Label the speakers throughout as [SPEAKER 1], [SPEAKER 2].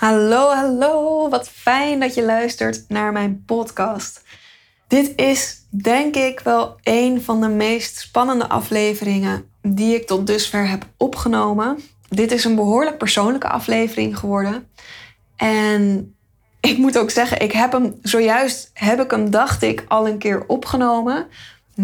[SPEAKER 1] Hallo, hallo. Wat fijn dat je luistert naar mijn podcast. Dit is denk ik wel een van de meest spannende afleveringen die ik tot dusver heb opgenomen. Dit is een behoorlijk persoonlijke aflevering geworden. En ik moet ook zeggen, ik heb hem zojuist, heb ik hem, dacht ik, al een keer opgenomen.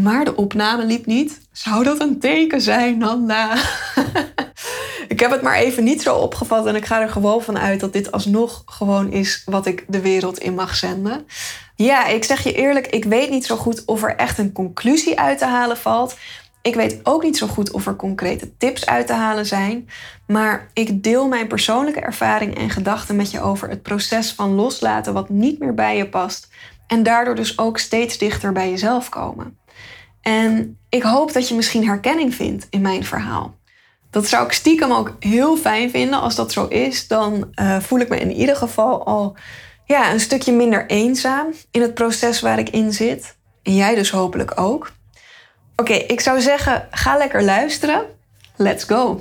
[SPEAKER 1] Maar de opname liep niet. Zou dat een teken zijn, Nanda? ik heb het maar even niet zo opgevat en ik ga er gewoon van uit dat dit alsnog gewoon is wat ik de wereld in mag zenden. Ja, ik zeg je eerlijk, ik weet niet zo goed of er echt een conclusie uit te halen valt. Ik weet ook niet zo goed of er concrete tips uit te halen zijn. Maar ik deel mijn persoonlijke ervaring en gedachten met je over het proces van loslaten wat niet meer bij je past. En daardoor dus ook steeds dichter bij jezelf komen. En ik hoop dat je misschien herkenning vindt in mijn verhaal. Dat zou ik stiekem ook heel fijn vinden. Als dat zo is, dan uh, voel ik me in ieder geval al ja, een stukje minder eenzaam in het proces waar ik in zit. En jij dus hopelijk ook. Oké, ik zou zeggen, ga lekker luisteren. Let's go!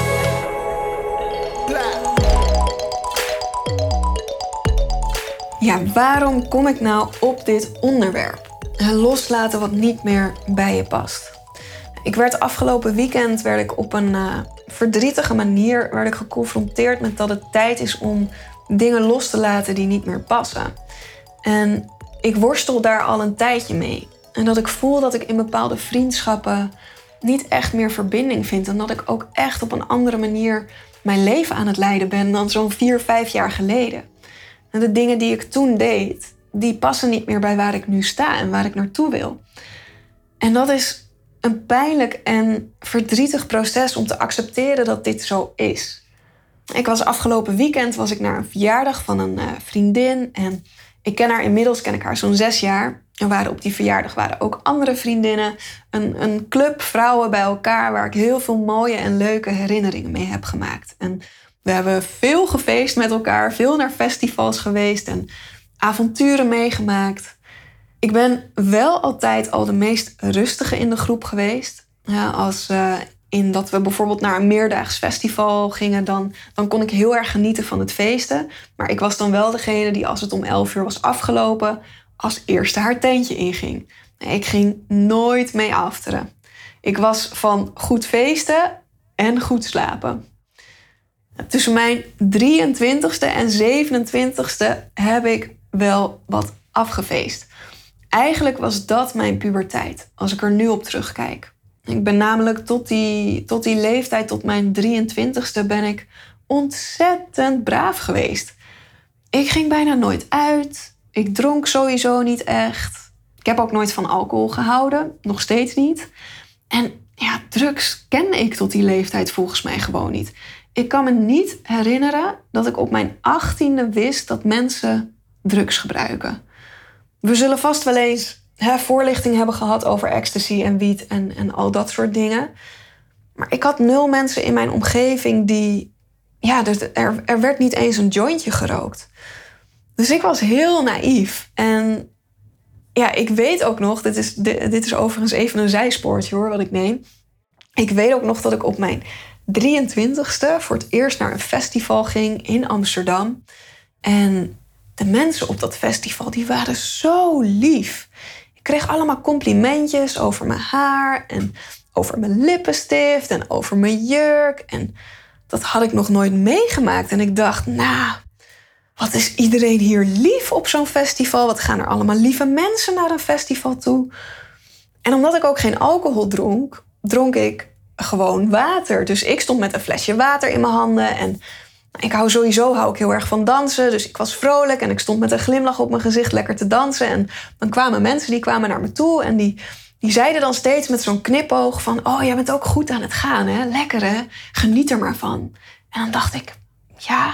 [SPEAKER 1] Ja, waarom kom ik nou op dit onderwerp? Loslaten wat niet meer bij je past. Ik werd afgelopen weekend werd ik op een uh, verdrietige manier werd ik geconfronteerd met dat het tijd is om dingen los te laten die niet meer passen. En ik worstel daar al een tijdje mee. En dat ik voel dat ik in bepaalde vriendschappen niet echt meer verbinding vind. En dat ik ook echt op een andere manier mijn leven aan het leiden ben dan zo'n vier, vijf jaar geleden. En de dingen die ik toen deed, die passen niet meer bij waar ik nu sta en waar ik naartoe wil. En dat is een pijnlijk en verdrietig proces om te accepteren dat dit zo is. Ik was afgelopen weekend was ik naar een verjaardag van een uh, vriendin en ik ken haar inmiddels ken ik haar zo'n zes jaar. Er waren op die verjaardag waren ook andere vriendinnen, een, een club vrouwen bij elkaar waar ik heel veel mooie en leuke herinneringen mee heb gemaakt. En we hebben veel gefeest met elkaar, veel naar festivals geweest en avonturen meegemaakt. Ik ben wel altijd al de meest rustige in de groep geweest. Ja, als uh, in dat we bijvoorbeeld naar een meerdaags festival gingen, dan, dan kon ik heel erg genieten van het feesten. Maar ik was dan wel degene die, als het om 11 uur was afgelopen, als eerste haar tentje inging. Ik ging nooit mee afteren. Ik was van goed feesten en goed slapen. Tussen mijn 23ste en 27ste heb ik wel wat afgefeest. Eigenlijk was dat mijn puberteit, als ik er nu op terugkijk. Ik ben namelijk tot die, tot die leeftijd, tot mijn 23ste, ben ik ontzettend braaf geweest. Ik ging bijna nooit uit. Ik dronk sowieso niet echt. Ik heb ook nooit van alcohol gehouden, nog steeds niet. En ja, drugs kende ik tot die leeftijd volgens mij gewoon niet. Ik kan me niet herinneren dat ik op mijn achttiende wist dat mensen drugs gebruiken. We zullen vast wel eens hè, voorlichting hebben gehad over ecstasy en wiet en, en al dat soort dingen. Maar ik had nul mensen in mijn omgeving die. Ja, er, er werd niet eens een jointje gerookt. Dus ik was heel naïef. En ja, ik weet ook nog, dit is, dit is overigens even een zijspoortje hoor, wat ik neem. Ik weet ook nog dat ik op mijn 23ste voor het eerst naar een festival ging in Amsterdam. En de mensen op dat festival, die waren zo lief. Ik kreeg allemaal complimentjes over mijn haar en over mijn lippenstift en over mijn jurk. En dat had ik nog nooit meegemaakt. En ik dacht, nou, wat is iedereen hier lief op zo'n festival? Wat gaan er allemaal lieve mensen naar een festival toe? En omdat ik ook geen alcohol dronk, dronk ik gewoon water. Dus ik stond met een flesje water in mijn handen en ik hou sowieso hou ik heel erg van dansen. Dus ik was vrolijk en ik stond met een glimlach op mijn gezicht lekker te dansen. En dan kwamen mensen die kwamen naar me toe en die, die zeiden dan steeds met zo'n knipoog van... oh, jij bent ook goed aan het gaan, hè? Lekker, hè? Geniet er maar van. En dan dacht ik, ja,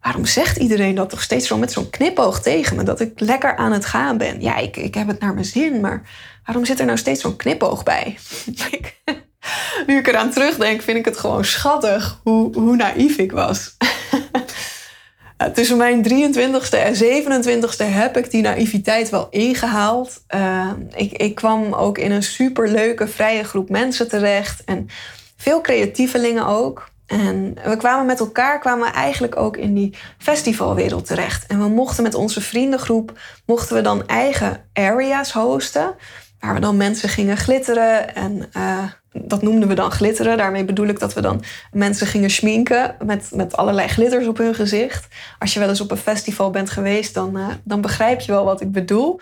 [SPEAKER 1] waarom zegt iedereen dat toch steeds zo met zo'n knipoog tegen me? Dat ik lekker aan het gaan ben. Ja, ik, ik heb het naar mijn zin, maar waarom zit er nou steeds zo'n knipoog bij? nu ik eraan terugdenk, vind ik het gewoon schattig hoe, hoe naïef ik was. tussen mijn 23ste en 27ste heb ik die naïviteit wel ingehaald. Uh, ik, ik kwam ook in een superleuke, vrije groep mensen terecht. En veel creatievelingen ook. En we kwamen met elkaar kwamen eigenlijk ook in die festivalwereld terecht. En we mochten met onze vriendengroep mochten we dan eigen areas hosten. Waar we dan mensen gingen glitteren. En uh, dat noemden we dan glitteren. Daarmee bedoel ik dat we dan mensen gingen schminken met, met allerlei glitters op hun gezicht. Als je wel eens op een festival bent geweest, dan, uh, dan begrijp je wel wat ik bedoel.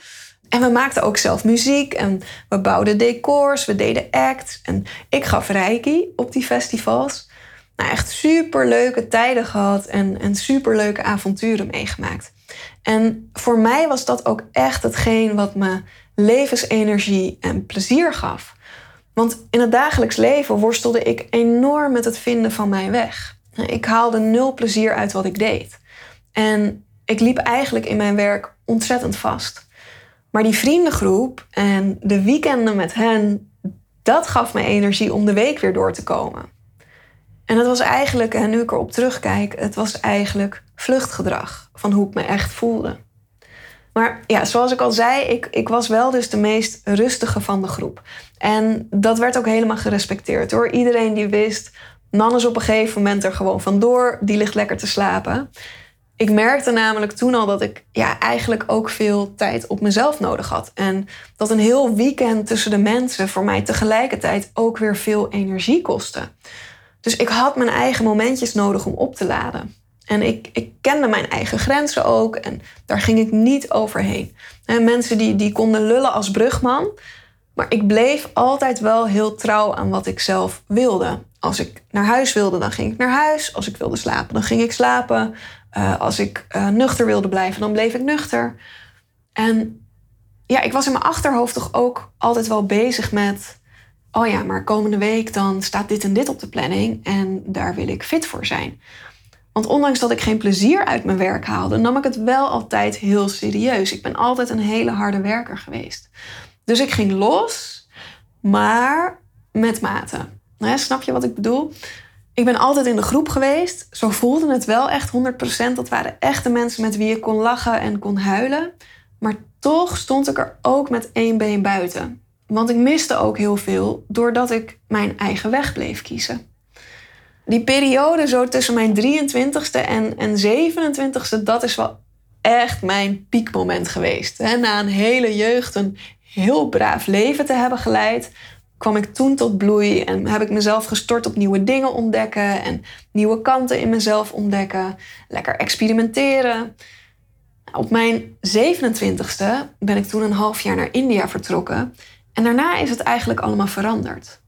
[SPEAKER 1] En we maakten ook zelf muziek en we bouwden decors, we deden acts. En ik gaf reiki op die festivals. Nou, echt super leuke tijden gehad en, en super leuke avonturen meegemaakt. En voor mij was dat ook echt hetgeen wat me levensenergie en plezier gaf. Want in het dagelijks leven worstelde ik enorm met het vinden van mijn weg. Ik haalde nul plezier uit wat ik deed. En ik liep eigenlijk in mijn werk ontzettend vast. Maar die vriendengroep en de weekenden met hen, dat gaf me energie om de week weer door te komen. En het was eigenlijk, en nu ik erop terugkijk, het was eigenlijk vluchtgedrag van hoe ik me echt voelde. Maar ja, zoals ik al zei, ik, ik was wel dus de meest rustige van de groep. En dat werd ook helemaal gerespecteerd door iedereen die wist. Nan is op een gegeven moment er gewoon vandoor, die ligt lekker te slapen. Ik merkte namelijk toen al dat ik ja, eigenlijk ook veel tijd op mezelf nodig had. En dat een heel weekend tussen de mensen voor mij tegelijkertijd ook weer veel energie kostte. Dus ik had mijn eigen momentjes nodig om op te laden. En ik, ik kende mijn eigen grenzen ook en daar ging ik niet overheen. En mensen die, die konden lullen als brugman, maar ik bleef altijd wel heel trouw aan wat ik zelf wilde. Als ik naar huis wilde, dan ging ik naar huis. Als ik wilde slapen, dan ging ik slapen. Uh, als ik uh, nuchter wilde blijven, dan bleef ik nuchter. En ja, ik was in mijn achterhoofd toch ook altijd wel bezig met... oh ja, maar komende week dan staat dit en dit op de planning... en daar wil ik fit voor zijn. Want ondanks dat ik geen plezier uit mijn werk haalde, nam ik het wel altijd heel serieus. Ik ben altijd een hele harde werker geweest. Dus ik ging los, maar met mate. Snap je wat ik bedoel? Ik ben altijd in de groep geweest. Zo voelde het wel echt 100%. Dat waren echte mensen met wie ik kon lachen en kon huilen. Maar toch stond ik er ook met één been buiten. Want ik miste ook heel veel doordat ik mijn eigen weg bleef kiezen die periode zo tussen mijn 23ste en, en 27ste, dat is wel echt mijn piekmoment geweest. Na een hele jeugd een heel braaf leven te hebben geleid, kwam ik toen tot bloei en heb ik mezelf gestort op nieuwe dingen ontdekken en nieuwe kanten in mezelf ontdekken, lekker experimenteren. Op mijn 27ste ben ik toen een half jaar naar India vertrokken en daarna is het eigenlijk allemaal veranderd.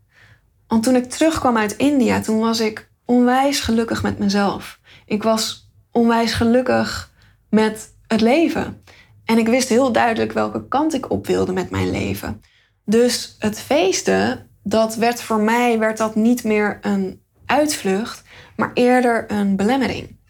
[SPEAKER 1] Want toen ik terugkwam uit India, toen was ik onwijs gelukkig met mezelf. Ik was onwijs gelukkig met het leven. En ik wist heel duidelijk welke kant ik op wilde met mijn leven. Dus het feesten, dat werd voor mij werd dat niet meer een uitvlucht, maar eerder een belemmering.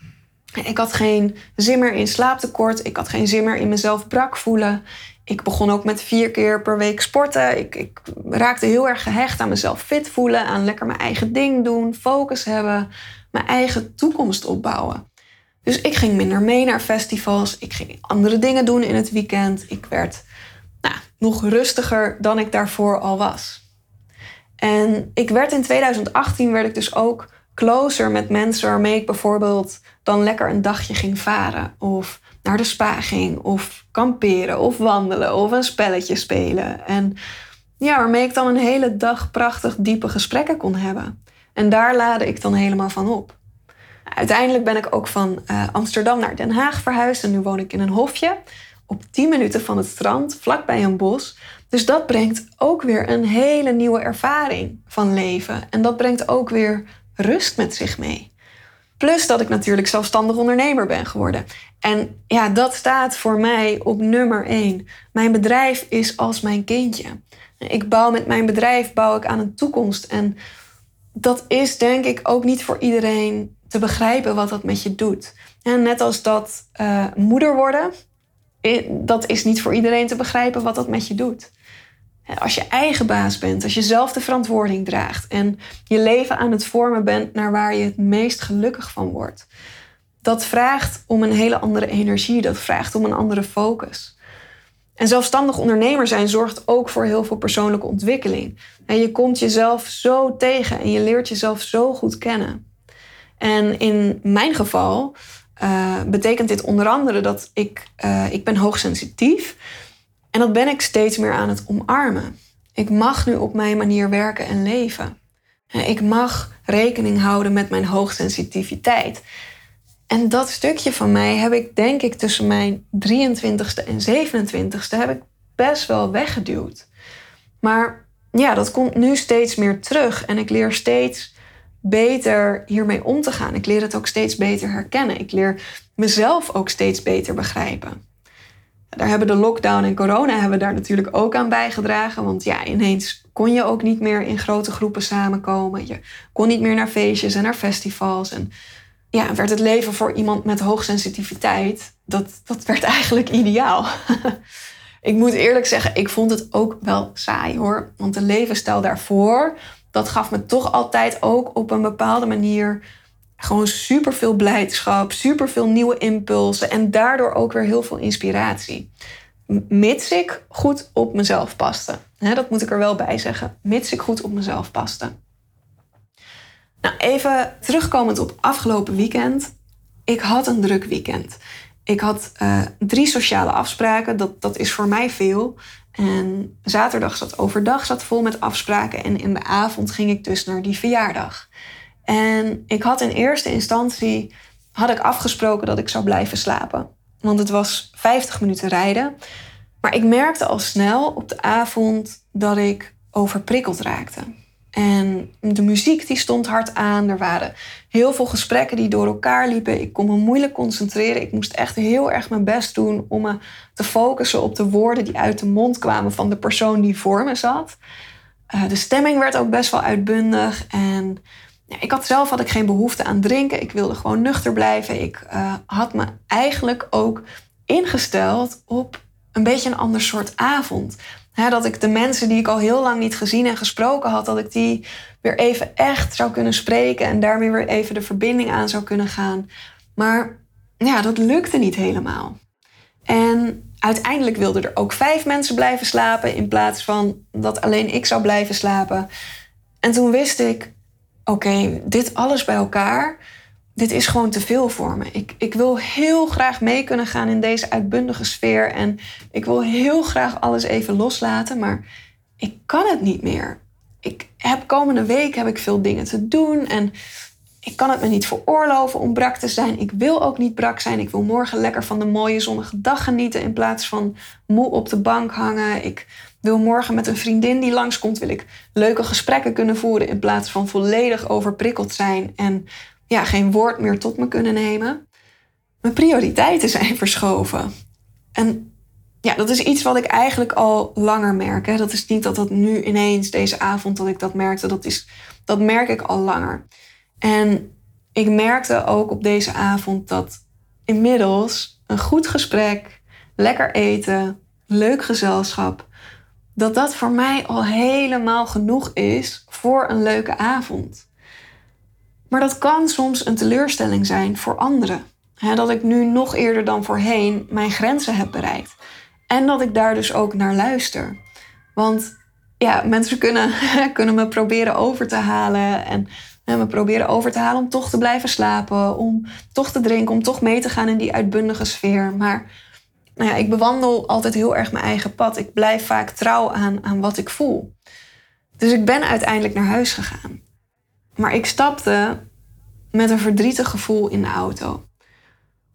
[SPEAKER 1] Ik had geen zin meer in slaaptekort. Ik had geen zin meer in mezelf brak voelen. Ik begon ook met vier keer per week sporten. Ik, ik, raakte heel erg gehecht aan mezelf fit voelen, aan lekker mijn eigen ding doen, focus hebben, mijn eigen toekomst opbouwen. Dus ik ging minder mee naar festivals. Ik ging andere dingen doen in het weekend. Ik werd nou, nog rustiger dan ik daarvoor al was. En ik werd in 2018 werd ik dus ook closer met mensen waarmee ik bijvoorbeeld dan lekker een dagje ging varen. Of naar de spa ging. Of kamperen. Of wandelen. Of een spelletje spelen. En ja, waarmee ik dan een hele dag prachtig diepe gesprekken kon hebben. En daar laadde ik dan helemaal van op. Uiteindelijk ben ik ook van uh, Amsterdam naar Den Haag verhuisd. En nu woon ik in een hofje. Op 10 minuten van het strand, vlakbij een bos. Dus dat brengt ook weer een hele nieuwe ervaring van leven. En dat brengt ook weer rust met zich mee. Plus dat ik natuurlijk zelfstandig ondernemer ben geworden. En ja, dat staat voor mij op nummer één. Mijn bedrijf is als mijn kindje. Ik bouw met mijn bedrijf bouw ik aan een toekomst. En dat is denk ik ook niet voor iedereen te begrijpen wat dat met je doet. En net als dat uh, moeder worden, dat is niet voor iedereen te begrijpen wat dat met je doet. Als je eigen baas bent, als je zelf de verantwoording draagt en je leven aan het vormen bent naar waar je het meest gelukkig van wordt. Dat vraagt om een hele andere energie, dat vraagt om een andere focus. En zelfstandig ondernemer zijn zorgt ook voor heel veel persoonlijke ontwikkeling. En je komt jezelf zo tegen en je leert jezelf zo goed kennen. En in mijn geval uh, betekent dit onder andere dat ik, uh, ik ben hoogsensitief en dat ben ik steeds meer aan het omarmen. Ik mag nu op mijn manier werken en leven. Ik mag rekening houden met mijn hoogsensitiviteit. En dat stukje van mij heb ik, denk ik, tussen mijn 23ste en 27ste heb ik best wel weggeduwd. Maar ja, dat komt nu steeds meer terug en ik leer steeds beter hiermee om te gaan. Ik leer het ook steeds beter herkennen. Ik leer mezelf ook steeds beter begrijpen. Daar hebben de lockdown en corona hebben daar natuurlijk ook aan bijgedragen. Want ja, ineens kon je ook niet meer in grote groepen samenkomen. Je kon niet meer naar feestjes en naar festivals. En ja, werd het leven voor iemand met hoogsensitiviteit, dat, dat werd eigenlijk ideaal. ik moet eerlijk zeggen, ik vond het ook wel saai hoor. Want de levensstijl daarvoor, dat gaf me toch altijd ook op een bepaalde manier gewoon super veel blijdschap, super veel nieuwe impulsen en daardoor ook weer heel veel inspiratie. Mits ik goed op mezelf paste. dat moet ik er wel bij zeggen. Mits ik goed op mezelf paste. Nou, even terugkomend op afgelopen weekend. Ik had een druk weekend. Ik had uh, drie sociale afspraken. Dat, dat is voor mij veel. En zaterdag zat overdag zat vol met afspraken. En in de avond ging ik dus naar die verjaardag. En ik had in eerste instantie had ik afgesproken dat ik zou blijven slapen. Want het was 50 minuten rijden. Maar ik merkte al snel op de avond dat ik overprikkeld raakte. En de muziek die stond hard aan. Er waren heel veel gesprekken die door elkaar liepen. Ik kon me moeilijk concentreren. Ik moest echt heel erg mijn best doen om me te focussen op de woorden die uit de mond kwamen van de persoon die voor me zat. Uh, de stemming werd ook best wel uitbundig. En ja, ik had zelf had ik geen behoefte aan drinken. Ik wilde gewoon nuchter blijven. Ik uh, had me eigenlijk ook ingesteld op een beetje een ander soort avond. Dat ik de mensen die ik al heel lang niet gezien en gesproken had, dat ik die weer even echt zou kunnen spreken en daarmee weer even de verbinding aan zou kunnen gaan. Maar ja, dat lukte niet helemaal. En uiteindelijk wilden er ook vijf mensen blijven slapen in plaats van dat alleen ik zou blijven slapen. En toen wist ik, oké, dit alles bij elkaar, dit is gewoon te veel voor me. Ik, ik wil heel graag mee kunnen gaan in deze uitbundige sfeer. En ik wil heel graag alles even loslaten, maar ik kan het niet meer. Ik heb komende week heb ik veel dingen te doen en ik kan het me niet veroorloven om brak te zijn. Ik wil ook niet brak zijn. Ik wil morgen lekker van de mooie zonnige dag genieten in plaats van moe op de bank hangen. Ik wil morgen met een vriendin die langskomt, wil ik leuke gesprekken kunnen voeren in plaats van volledig overprikkeld zijn en ja, geen woord meer tot me kunnen nemen. Mijn prioriteiten zijn verschoven. En ja, dat is iets wat ik eigenlijk al langer merk. Hè. Dat is niet dat dat nu ineens deze avond dat ik dat merkte. Dat, is, dat merk ik al langer. En ik merkte ook op deze avond dat inmiddels een goed gesprek, lekker eten, leuk gezelschap, dat dat voor mij al helemaal genoeg is voor een leuke avond. Maar dat kan soms een teleurstelling zijn voor anderen. dat ik nu nog eerder dan voorheen mijn grenzen heb bereikt. En dat ik daar dus ook naar luister. Want ja, mensen kunnen, kunnen me proberen over te halen. En, me proberen over te halen om toch te blijven slapen. Om toch te drinken. Om toch mee te gaan in die uitbundige sfeer. Maar nou ja, ik bewandel altijd heel erg mijn eigen pad. Ik blijf vaak trouw aan, aan wat ik voel. Dus ik ben uiteindelijk naar huis gegaan. Maar ik stapte met een verdrietig gevoel in de auto.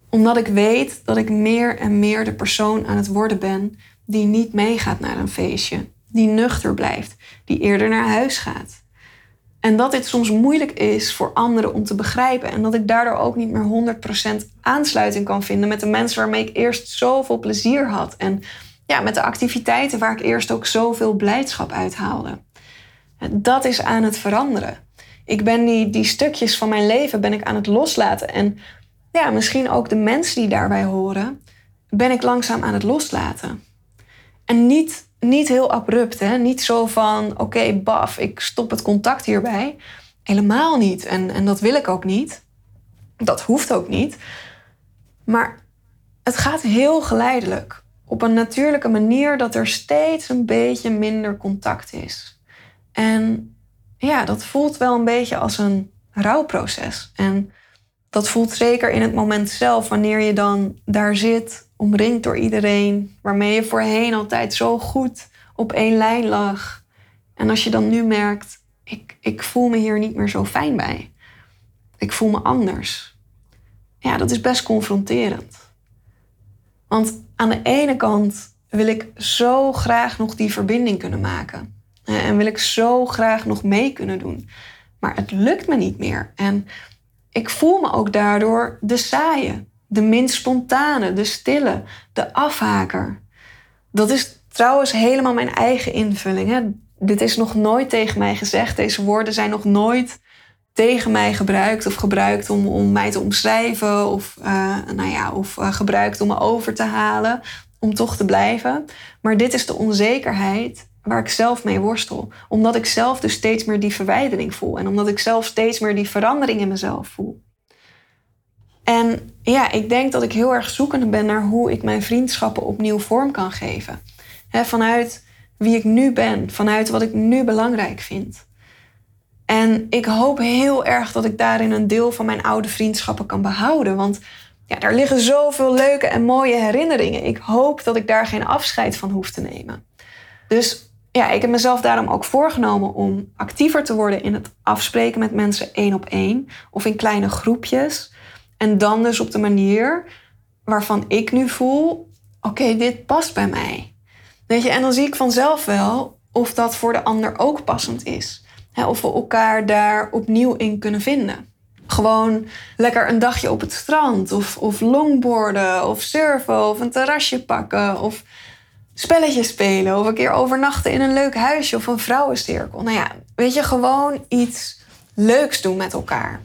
[SPEAKER 1] Omdat ik weet dat ik meer en meer de persoon aan het worden ben die niet meegaat naar een feestje, die nuchter blijft, die eerder naar huis gaat. En dat dit soms moeilijk is voor anderen om te begrijpen. En dat ik daardoor ook niet meer 100% aansluiting kan vinden met de mensen waarmee ik eerst zoveel plezier had. En ja, met de activiteiten waar ik eerst ook zoveel blijdschap uit haalde. Dat is aan het veranderen. Ik ben die, die stukjes van mijn leven ben ik aan het loslaten. En ja, misschien ook de mensen die daarbij horen, ben ik langzaam aan het loslaten. En niet, niet heel abrupt, hè? niet zo van oké, baf, ik stop het contact hierbij. Helemaal niet. En, en dat wil ik ook niet. Dat hoeft ook niet. Maar het gaat heel geleidelijk. Op een natuurlijke manier dat er steeds een beetje minder contact is. En ja, dat voelt wel een beetje als een rouwproces. En dat voelt zeker in het moment zelf, wanneer je dan daar zit, omringd door iedereen, waarmee je voorheen altijd zo goed op één lijn lag. En als je dan nu merkt, ik, ik voel me hier niet meer zo fijn bij. Ik voel me anders. Ja, dat is best confronterend. Want aan de ene kant wil ik zo graag nog die verbinding kunnen maken. En wil ik zo graag nog mee kunnen doen. Maar het lukt me niet meer. En ik voel me ook daardoor de saaie, de minst spontane, de stille, de afhaker. Dat is trouwens helemaal mijn eigen invulling. Hè? Dit is nog nooit tegen mij gezegd. Deze woorden zijn nog nooit tegen mij gebruikt of gebruikt om, om mij te omschrijven of, uh, nou ja, of uh, gebruikt om me over te halen om toch te blijven. Maar dit is de onzekerheid waar ik zelf mee worstel. Omdat ik zelf dus steeds meer die verwijdering voel. En omdat ik zelf steeds meer die verandering in mezelf voel. En ja, ik denk dat ik heel erg zoekende ben naar hoe ik mijn vriendschappen opnieuw vorm kan geven. vanuit wie ik nu ben, vanuit wat ik nu belangrijk vind. En ik hoop heel erg dat ik daarin een deel van mijn oude vriendschappen kan behouden. Want ja, daar liggen zoveel leuke en mooie herinneringen. Ik hoop dat ik daar geen afscheid van hoef te nemen. Dus ja, ik heb mezelf daarom ook voorgenomen om actiever te worden in het afspreken met mensen één op één of in kleine groepjes. En dan dus op de manier waarvan ik nu voel: oké, dit past bij mij. Weet je, en dan zie ik vanzelf wel of dat voor de ander ook passend is. of we elkaar daar opnieuw in kunnen vinden. Gewoon lekker een dagje op het strand, of, of longboarden, of surfen, of een terrasje pakken, of spelletjes spelen of een keer overnachten in een leuk huisje of een vrouwencirkel. Nou ja, weet je, gewoon iets leuks doen met elkaar.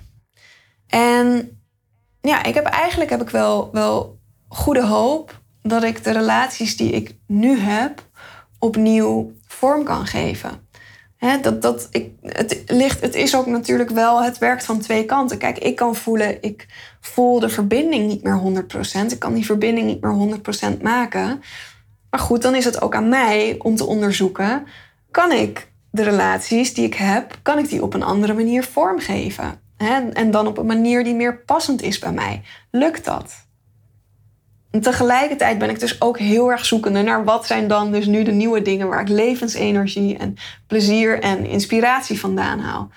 [SPEAKER 1] En ja, ik heb eigenlijk heb ik wel, wel goede hoop dat ik de relaties die ik nu heb opnieuw vorm kan geven. dat, dat, ik, het, ligt, het is ook natuurlijk wel, het werkt van twee kanten. Kijk, ik kan voelen, ik voel de verbinding niet meer 100%. Ik kan die verbinding niet meer 100% maken. Maar goed, dan is het ook aan mij om te onderzoeken: kan ik de relaties die ik heb, kan ik die op een andere manier vormgeven? En dan op een manier die meer passend is bij mij. Lukt dat? En tegelijkertijd ben ik dus ook heel erg zoekende naar wat zijn dan dus nu de nieuwe dingen waar ik levensenergie en plezier en inspiratie vandaan haal.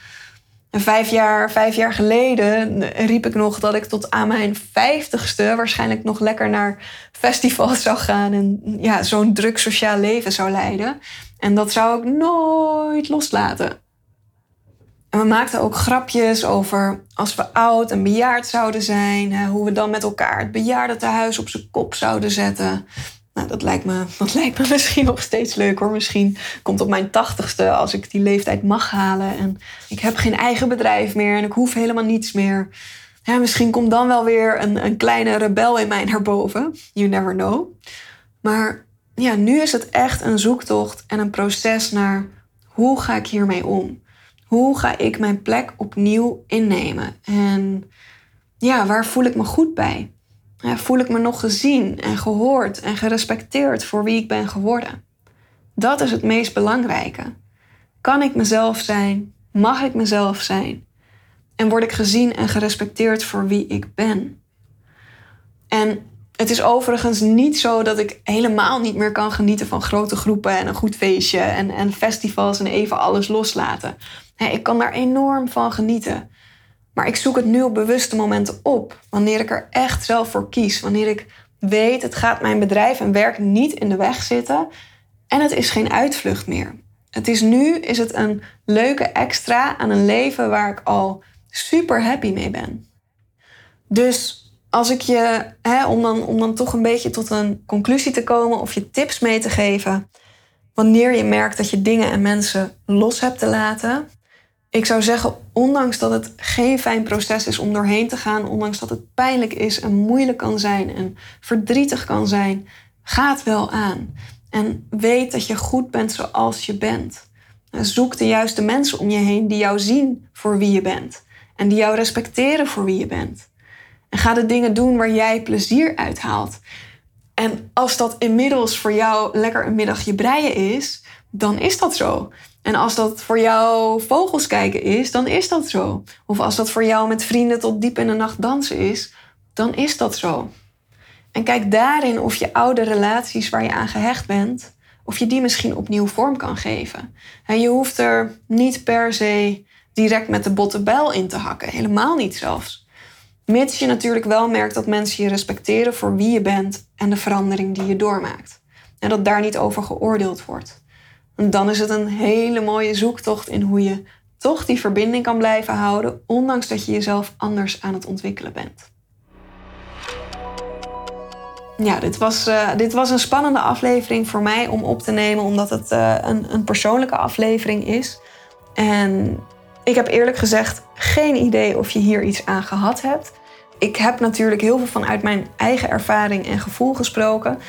[SPEAKER 1] En vijf jaar, vijf jaar geleden riep ik nog dat ik tot aan mijn vijftigste waarschijnlijk nog lekker naar festivals zou gaan en ja, zo'n druk sociaal leven zou leiden. En dat zou ik nooit loslaten. En we maakten ook grapjes over als we oud en bejaard zouden zijn, hoe we dan met elkaar het bejaardentehuis op zijn kop zouden zetten. Nou, dat lijkt, me, dat lijkt me misschien nog steeds leuk hoor. Misschien komt op mijn tachtigste als ik die leeftijd mag halen. En ik heb geen eigen bedrijf meer en ik hoef helemaal niets meer. Ja, misschien komt dan wel weer een, een kleine rebel in mij naar boven. You never know. Maar ja, nu is het echt een zoektocht en een proces naar hoe ga ik hiermee om? Hoe ga ik mijn plek opnieuw innemen? En ja, waar voel ik me goed bij? Voel ik me nog gezien en gehoord en gerespecteerd voor wie ik ben geworden? Dat is het meest belangrijke. Kan ik mezelf zijn? Mag ik mezelf zijn? En word ik gezien en gerespecteerd voor wie ik ben? En het is overigens niet zo dat ik helemaal niet meer kan genieten van grote groepen en een goed feestje en, en festivals en even alles loslaten. ik kan daar enorm van genieten. Maar ik zoek het nu op bewuste momenten op. Wanneer ik er echt zelf voor kies. Wanneer ik weet, het gaat mijn bedrijf en werk niet in de weg zitten. En het is geen uitvlucht meer. Het is nu is het een leuke extra aan een leven waar ik al super happy mee ben. Dus als ik je, hè, om, dan, om dan toch een beetje tot een conclusie te komen of je tips mee te geven, wanneer je merkt dat je dingen en mensen los hebt te laten. Ik zou zeggen, ondanks dat het geen fijn proces is om doorheen te gaan, ondanks dat het pijnlijk is en moeilijk kan zijn en verdrietig kan zijn, ga het wel aan. En weet dat je goed bent zoals je bent. Zoek de juiste mensen om je heen die jou zien voor wie je bent en die jou respecteren voor wie je bent. En ga de dingen doen waar jij plezier uit haalt. En als dat inmiddels voor jou lekker een middagje breien is, dan is dat zo. En als dat voor jou vogels kijken is, dan is dat zo. Of als dat voor jou met vrienden tot diep in de nacht dansen is, dan is dat zo. En kijk daarin of je oude relaties waar je aan gehecht bent, of je die misschien opnieuw vorm kan geven. En je hoeft er niet per se direct met de botte bijl in te hakken, helemaal niet zelfs. Mits je natuurlijk wel merkt dat mensen je respecteren voor wie je bent en de verandering die je doormaakt. En dat daar niet over geoordeeld wordt. Dan is het een hele mooie zoektocht in hoe je toch die verbinding kan blijven houden, ondanks dat je jezelf anders aan het ontwikkelen bent. Ja, dit was, uh, dit was een spannende aflevering voor mij om op te nemen, omdat het uh, een, een persoonlijke aflevering is. En ik heb eerlijk gezegd geen idee of je hier iets aan gehad hebt. Ik heb natuurlijk heel veel vanuit mijn eigen ervaring en gevoel gesproken.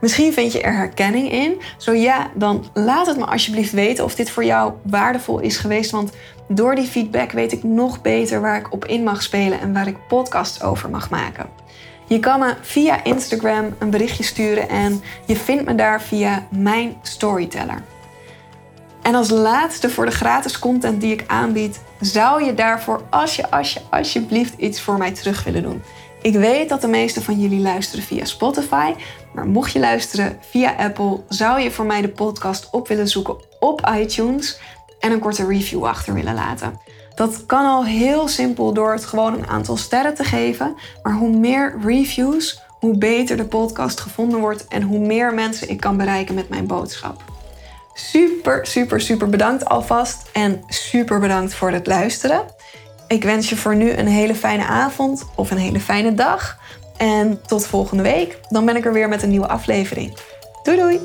[SPEAKER 1] Misschien vind je er herkenning in. Zo ja, dan laat het me alsjeblieft weten of dit voor jou waardevol is geweest. Want door die feedback weet ik nog beter waar ik op in mag spelen en waar ik podcasts over mag maken. Je kan me via Instagram een berichtje sturen en je vindt me daar via mijn storyteller. En als laatste voor de gratis content die ik aanbied, zou je daarvoor als je, als je alsjeblieft iets voor mij terug willen doen. Ik weet dat de meeste van jullie luisteren via Spotify, maar mocht je luisteren via Apple, zou je voor mij de podcast op willen zoeken op iTunes en een korte review achter willen laten. Dat kan al heel simpel door het gewoon een aantal sterren te geven, maar hoe meer reviews, hoe beter de podcast gevonden wordt en hoe meer mensen ik kan bereiken met mijn boodschap. Super, super, super bedankt alvast. En super bedankt voor het luisteren. Ik wens je voor nu een hele fijne avond of een hele fijne dag. En tot volgende week. Dan ben ik er weer met een nieuwe aflevering. Doei doei!